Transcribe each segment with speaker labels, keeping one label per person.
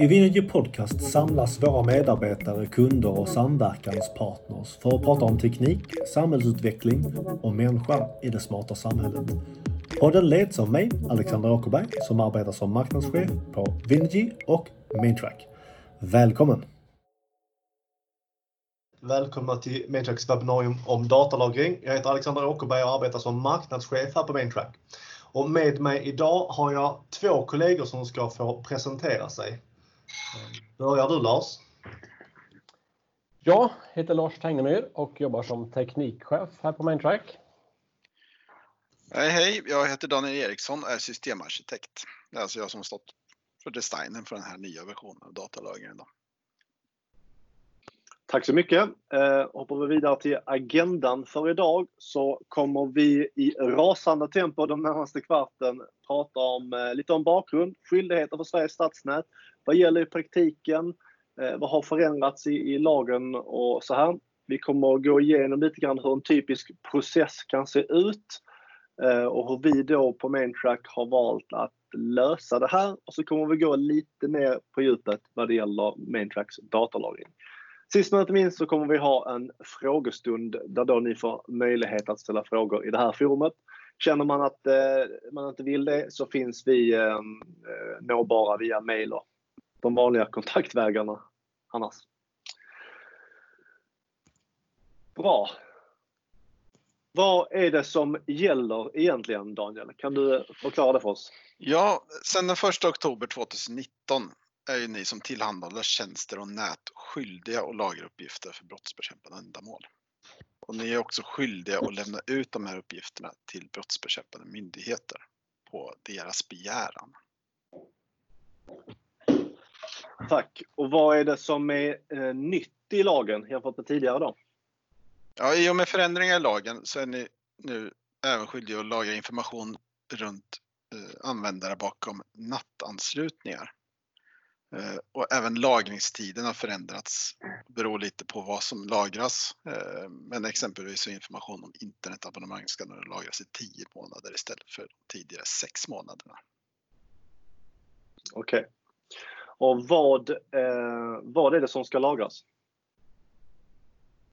Speaker 1: I Vinergy Podcast samlas våra medarbetare, kunder och samverkanspartners för att prata om teknik, samhällsutveckling och människan i det smarta samhället. Podden leds av mig, Alexander Åkerberg, som arbetar som marknadschef på Vinergy och Maintrack. Välkommen! Välkomna till Maintracks webbinarium om datalagring. Jag heter Alexander Åkerberg och arbetar som marknadschef här på Maintrack. Och med mig idag har jag två kollegor som ska få presentera sig. Börjar du Lars?
Speaker 2: Jag heter Lars Tegnemyr och jobbar som teknikchef här på Maintrack.
Speaker 3: Hej, hej, jag heter Daniel Eriksson och är systemarkitekt. Det är alltså jag som har stått för designen för den här nya versionen av datalagringen. Då.
Speaker 4: Tack så mycket. Eh, hoppar vi vidare till agendan för idag så kommer vi i rasande tempo den närmaste kvarten prata om eh, lite om bakgrund, skyldigheter för Sveriges stadsnät, vad gäller i praktiken, eh, vad har förändrats i, i lagen och så här. Vi kommer att gå igenom lite grann hur en typisk process kan se ut eh, och hur vi då på Maintrack har valt att lösa det här och så kommer vi gå lite mer på djupet vad det gäller Maintracks datalagring. Sist men inte minst så kommer vi ha en frågestund där då ni får möjlighet att ställa frågor i det här forumet. Känner man att eh, man inte vill det så finns vi ehm, eh, nåbara via mail och de vanliga kontaktvägarna annars. Bra. Vad är det som gäller egentligen Daniel? Kan du förklara det för oss?
Speaker 3: Ja, sedan den 1 oktober 2019 är ju ni som tillhandahåller tjänster och nät skyldiga att lagra uppgifter för brottsbekämpande ändamål. Och ni är också skyldiga att lämna ut de här uppgifterna till brottsbekämpande myndigheter på deras begäran.
Speaker 4: Tack. Och vad är det som är eh, nytt i lagen jämfört med tidigare då?
Speaker 3: Ja, I och med förändringar i lagen så är ni nu även skyldiga att lagra information runt eh, användare bakom nattanslutningar. Eh, och även lagringstiden har förändrats. Det beror lite på vad som lagras. Eh, men exempelvis information om internetabonnemang ska nu lagras i 10 månader istället för tidigare 6 månaderna.
Speaker 4: Okej. Okay. Och vad, eh, vad är det som ska lagras?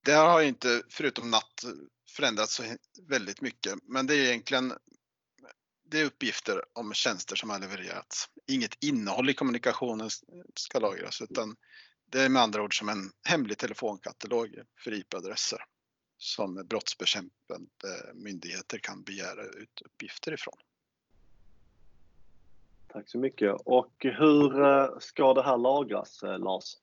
Speaker 3: Det har inte, förutom natt, förändrats så väldigt mycket. Men det är egentligen det är uppgifter om tjänster som har levererats. Inget innehåll i kommunikationen ska lagras utan det är med andra ord som en hemlig telefonkatalog för IP-adresser som brottsbekämpande myndigheter kan begära ut uppgifter ifrån.
Speaker 4: Tack så mycket. Och hur eh, ska det här lagras, eh, Lars?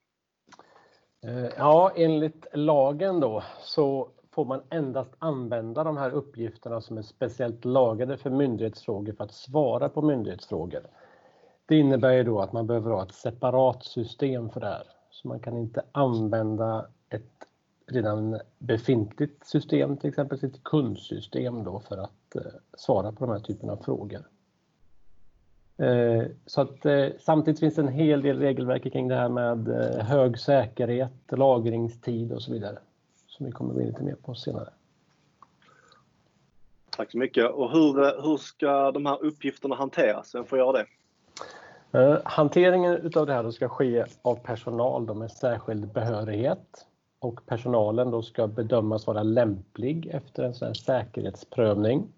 Speaker 2: Eh, ja, enligt lagen då så får man endast använda de här uppgifterna som är speciellt lagrade för myndighetsfrågor för att svara på myndighetsfrågor. Det innebär ju då att man behöver ha ett separat system för det här. Så man kan inte använda ett redan befintligt system, till exempel sitt kundsystem då för att eh, svara på de här typen av frågor. Eh, så att eh, samtidigt finns det en hel del regelverk kring det här med hög säkerhet, lagringstid och så vidare som vi kommer gå in lite mer på senare.
Speaker 4: Tack så mycket. Och hur, hur ska de här uppgifterna hanteras? Vem får göra det?
Speaker 2: Uh, hanteringen av det här ska ske av personal med särskild behörighet och personalen då ska bedömas vara lämplig efter en sån säkerhetsprövning.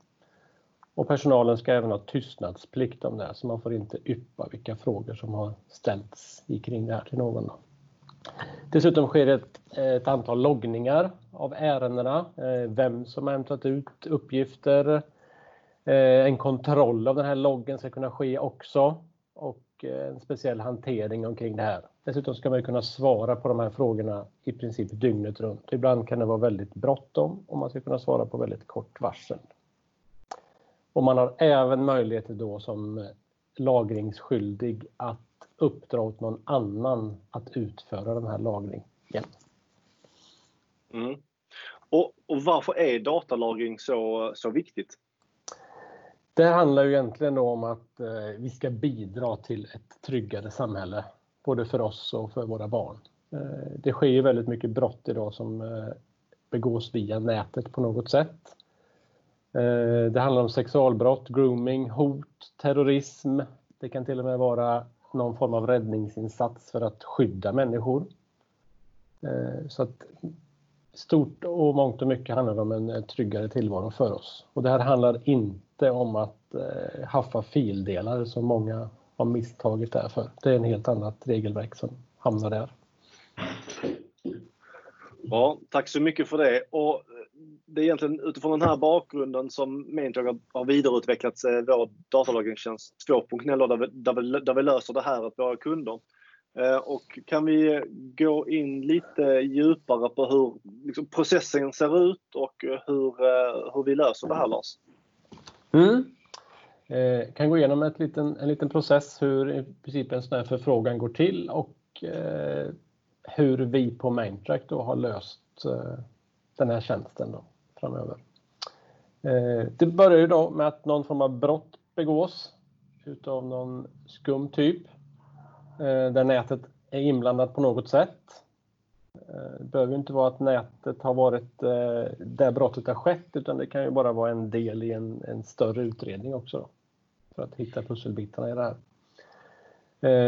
Speaker 2: Och personalen ska även ha tystnadsplikt om det, så man får inte yppa vilka frågor som har ställts kring det här till någon. Dessutom sker ett, Eh, ett antal loggningar av ärendena, eh, vem som har hämtat ut uppgifter. Eh, en kontroll av den här loggen ska kunna ske också och en speciell hantering omkring det här. Dessutom ska man kunna svara på de här frågorna i princip dygnet runt. Ibland kan det vara väldigt bråttom och man ska kunna svara på väldigt kort varsel. Och man har även möjligheter då som lagringsskyldig att uppdra åt någon annan att utföra den här lagringen.
Speaker 4: Mm. Och, och, varför är datalagring så, så viktigt?
Speaker 2: Det handlar ju egentligen om att eh, vi ska bidra till ett tryggare samhälle, både för oss och för våra barn. Eh, det sker ju väldigt mycket brott idag som eh, begås via nätet på något sätt. Eh, det handlar om sexualbrott, grooming, hot, terrorism. Det kan till och med vara någon form av räddningsinsats för att skydda människor. Eh, så att stort och mångt och mycket handlar om en tryggare tillvaro för oss. Och det här handlar inte om att eh, haffa fildelar som många har misstagit därför. Det är en helt annat regelverk som hamnar där.
Speaker 4: Ja, tack så mycket för det. Och eh, det är egentligen utifrån den här bakgrunden som Maintrack har vidareutvecklat eh, vår datalagringstjänst 2.0 där vi löser det här åt våra kunder. Eh, och kan vi gå in lite djupare på hur liksom processen ser ut och eh, eh, hur vi löser det här, Lars? Mm.
Speaker 2: Kan gå igenom en liten process hur i princip en sån här förfrågan går till och hur vi på Maintrack då har löst den här tjänsten då framöver. Det börjar ju då med att någon form av brott begås utav någon skum typ, Eh, där nätet är inblandat på något sätt. Eh, det behöver inte vara att nätet har varit eh, där brottet har skett, utan det kan ju bara vara en del i en större utredning också då för att hitta pusselbitarna i det här.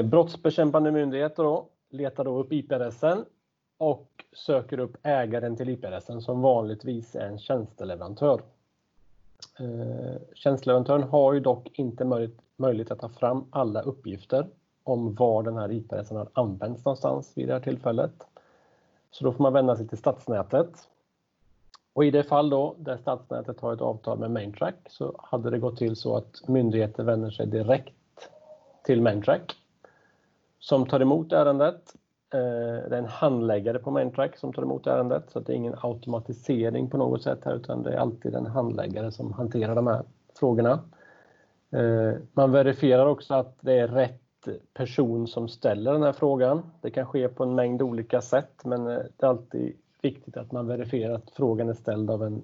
Speaker 2: Brottsbekämpande myndigheter då letar då upp IP-adressen och söker upp ägaren till IP-adressen som vanligtvis är en tjänsteleverantör. Tjänsteleverantören har ju dock inte möjlighet att ta fram alla uppgifter om var den här IP-adressen har använts någonstans vid det här tillfället. Så då får man vända sig till stadsnätet. I det fall då där stadsnätet har ett avtal med Maintrack så hade det gått till så att myndigheter vänder sig direkt till Maintrack som tar emot ärendet. Eh, det är en handläggare på Maintrack som tar emot ärendet, så det är ingen automatisering på något sätt här, utan det är alltid en handläggare som hanterar de här frågorna. Eh, man verifierar också att det är rätt person som ställer den här frågan. Det kan ske på en mängd olika sätt, men eh, det är alltid viktigt att man verifierar att frågan är ställd av en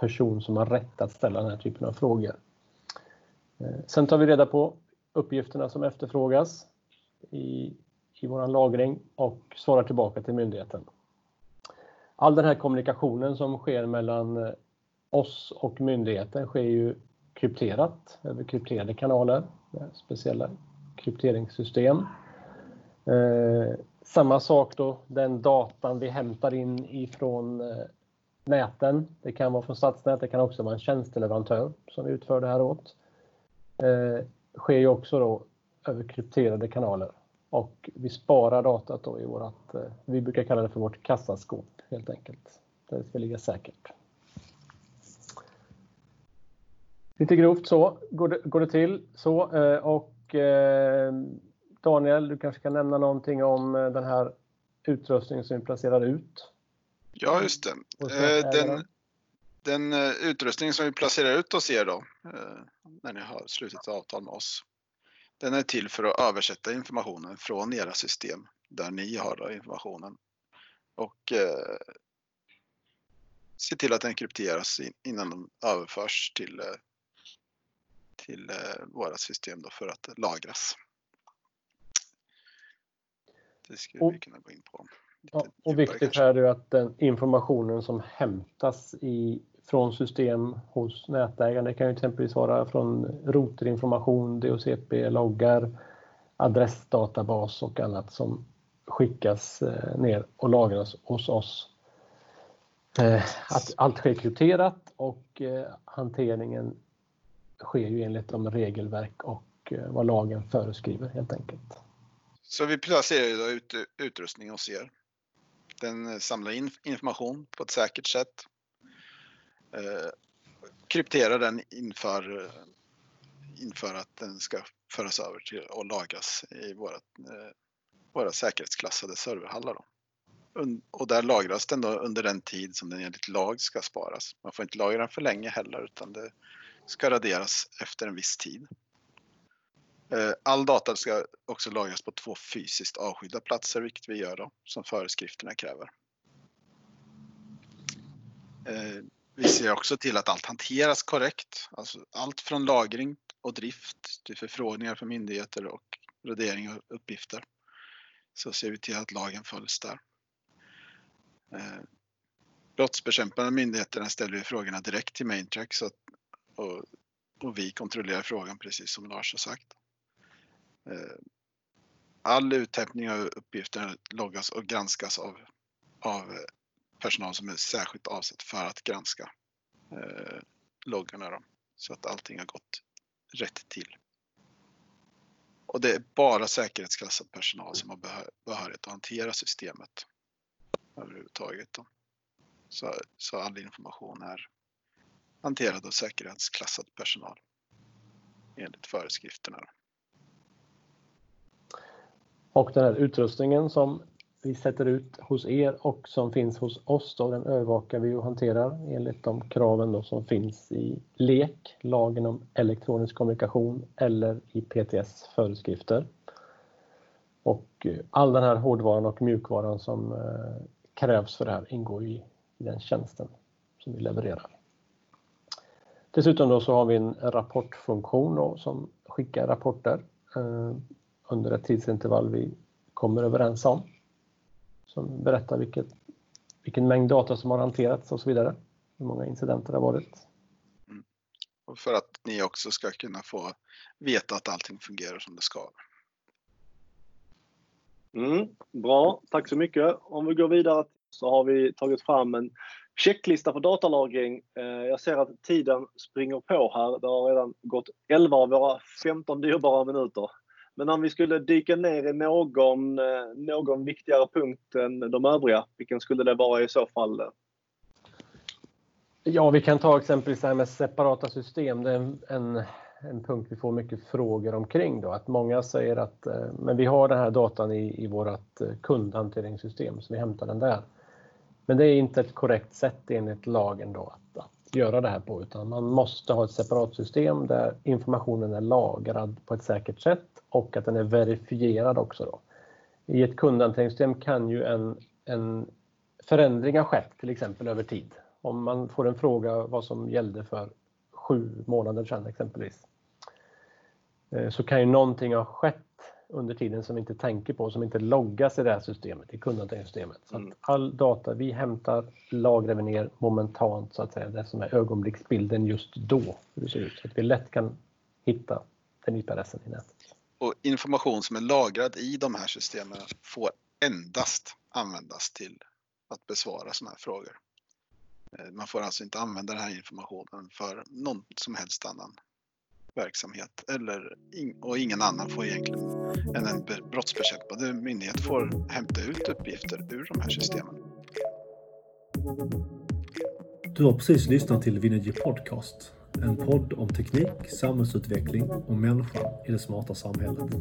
Speaker 2: person som har rätt att ställa den här typen av frågor. Eh, sen tar vi reda på uppgifterna som efterfrågas i vår lagring och svarar tillbaka till myndigheten. All den här kommunikationen som sker mellan eh, oss och myndigheten sker ju krypterat över krypterade kanaler med speciella krypteringssystem. Eh, samma sak då, den datan vi hämtar in ifrån eh, näten. Det kan vara från stadsnät, det kan också vara en tjänsteleverantör som utför det här åt. Eh, sker ju också då över krypterade kanaler och vi sparar datat då i vårt, vi brukar kalla det för vårt kassaskåp helt enkelt. Där det ska ligga säkert. Lite grovt så går det till så och Daniel, du kanske kan nämna någonting om den här utrustningen som vi placerar ut?
Speaker 3: Ja, just det. Den utrustning som vi placerar ut hos er då, när ni har slutit avtal med oss, den är till för att översätta informationen från era system där ni har informationen och se till att den krypteras innan den överförs till våra system för att lagras. Det skulle vi kunna gå in på.
Speaker 2: Viktigt här är att den informationen som hämtas från system hos nätägaren, det kan ju exempelvis vara från routerinformation, DHCP-loggar, adressdatabas och annat som skickas ner och lagras hos oss. Att allt sker krypterat och hanteringen sker ju enligt de regelverk och eh, vad lagen föreskriver helt enkelt.
Speaker 3: Vi placerar då ut utrustning hos er. Den eh, samlar in information på ett säkert sätt. Eh, krypterar den inför att den ska föras över till och lagras i våra säkerhetsklassade serverhallar då. Där lagras den då under den tid som den enligt lag ska sparas. Man får inte lagra den för länge heller, utan det ska raderas efter en viss tid. Eh, all data ska också lagras på två fysiskt avskilda platser, vilket vi gör då som föreskrifterna kräver. Eh, vi ser också till att allt hanteras korrekt, alltså allt från lagring och drift till förfrågningar från myndigheter och radering av uppgifter. Så Ser vi till att lagen följs där. Eh, brottsbekämpande myndigheterna ställer ju frågorna direkt till Maintrack och vi kontrollerar frågan precis som Lars har sagt. Eh, all uthämtning av uppgifter loggas och granskas av, av personal som är särskilt avsatt för att granska eh, loggarna. Då, så att allting har gått rätt till. Och det är bara säkerhetsklassad personal som har behörighet att hantera systemet överhuvudtaget. Då. Så, så all information är hanterad av säkerhetsklassad personal enligt föreskrifterna.
Speaker 2: Och den här utrustningen som vi sätter ut hos er och som finns hos oss, då, den övervakar vi och hanterar enligt de kraven då som finns i LEK, lagen om elektronisk kommunikation, eller i PTS föreskrifter. Och eh, all den här hårdvaran och mjukvaran som eh, krävs för det här ingår i den tjänsten som vi levererar. Dessutom då så har vi en rapportfunktion då som skickar rapporter eh, under ett tidsintervall vi kommer överens om. Som berättar vilket, vilken mängd data som har hanterats och så vidare. Hur många incidenter det har varit.
Speaker 3: Mm. Och för att ni också ska kunna få veta att allting fungerar som det ska.
Speaker 4: Mm, bra, tack så mycket. Om vi går vidare så har vi tagit fram en checklista för datalagring. Eh, jag ser att tiden springer på här. Det har redan gått 11 av våra 15 dyrbara minuter. Men om vi skulle dyka ner i någon, eh, någon viktigare punkt än de övriga, vilken skulle det vara i så fall?
Speaker 2: Ja, vi kan ta exempelvis det här med separata system. Det är en, en, en punkt vi får mycket frågor omkring. Då. Att många säger att eh, men vi har den här datan i, i vårt kundhanteringssystem, så vi hämtar den där. Men det är inte ett korrekt sätt enligt lagen då att, att göra det här på utan man måste ha ett separat system där informationen är lagrad på ett säkert sätt och att den är verifierad också. Då. I ett kundhanteringssystem kan ju en, en förändring ha skett till exempel över tid. Om man får en fråga vad som gällde för sju månader sedan exempelvis eh, så kan ju någonting ha skett under tiden som vi inte tänker på, som inte loggas i det här systemet, i kundhanteringssystemet. Så att mm. all data vi hämtar lagrar vi ner momentant, så att säga, det som är ögonblicksbilden just då, hur det ser ut, så att vi lätt kan hitta den IP-adressen i nätet.
Speaker 3: Och information som är lagrad i de här systemen får endast användas till att besvara sådana här frågor. Eh, man får alltså inte använda den här informationen för någon som helst annan verksamhet eller, och ingen annan får egentligen än en brottsbekämpande myndighet får hämta ut uppgifter ur de här systemen.
Speaker 1: Du har precis lyssnat till Vinergy Podcast, en podd om teknik, samhällsutveckling och människan i det smarta samhället.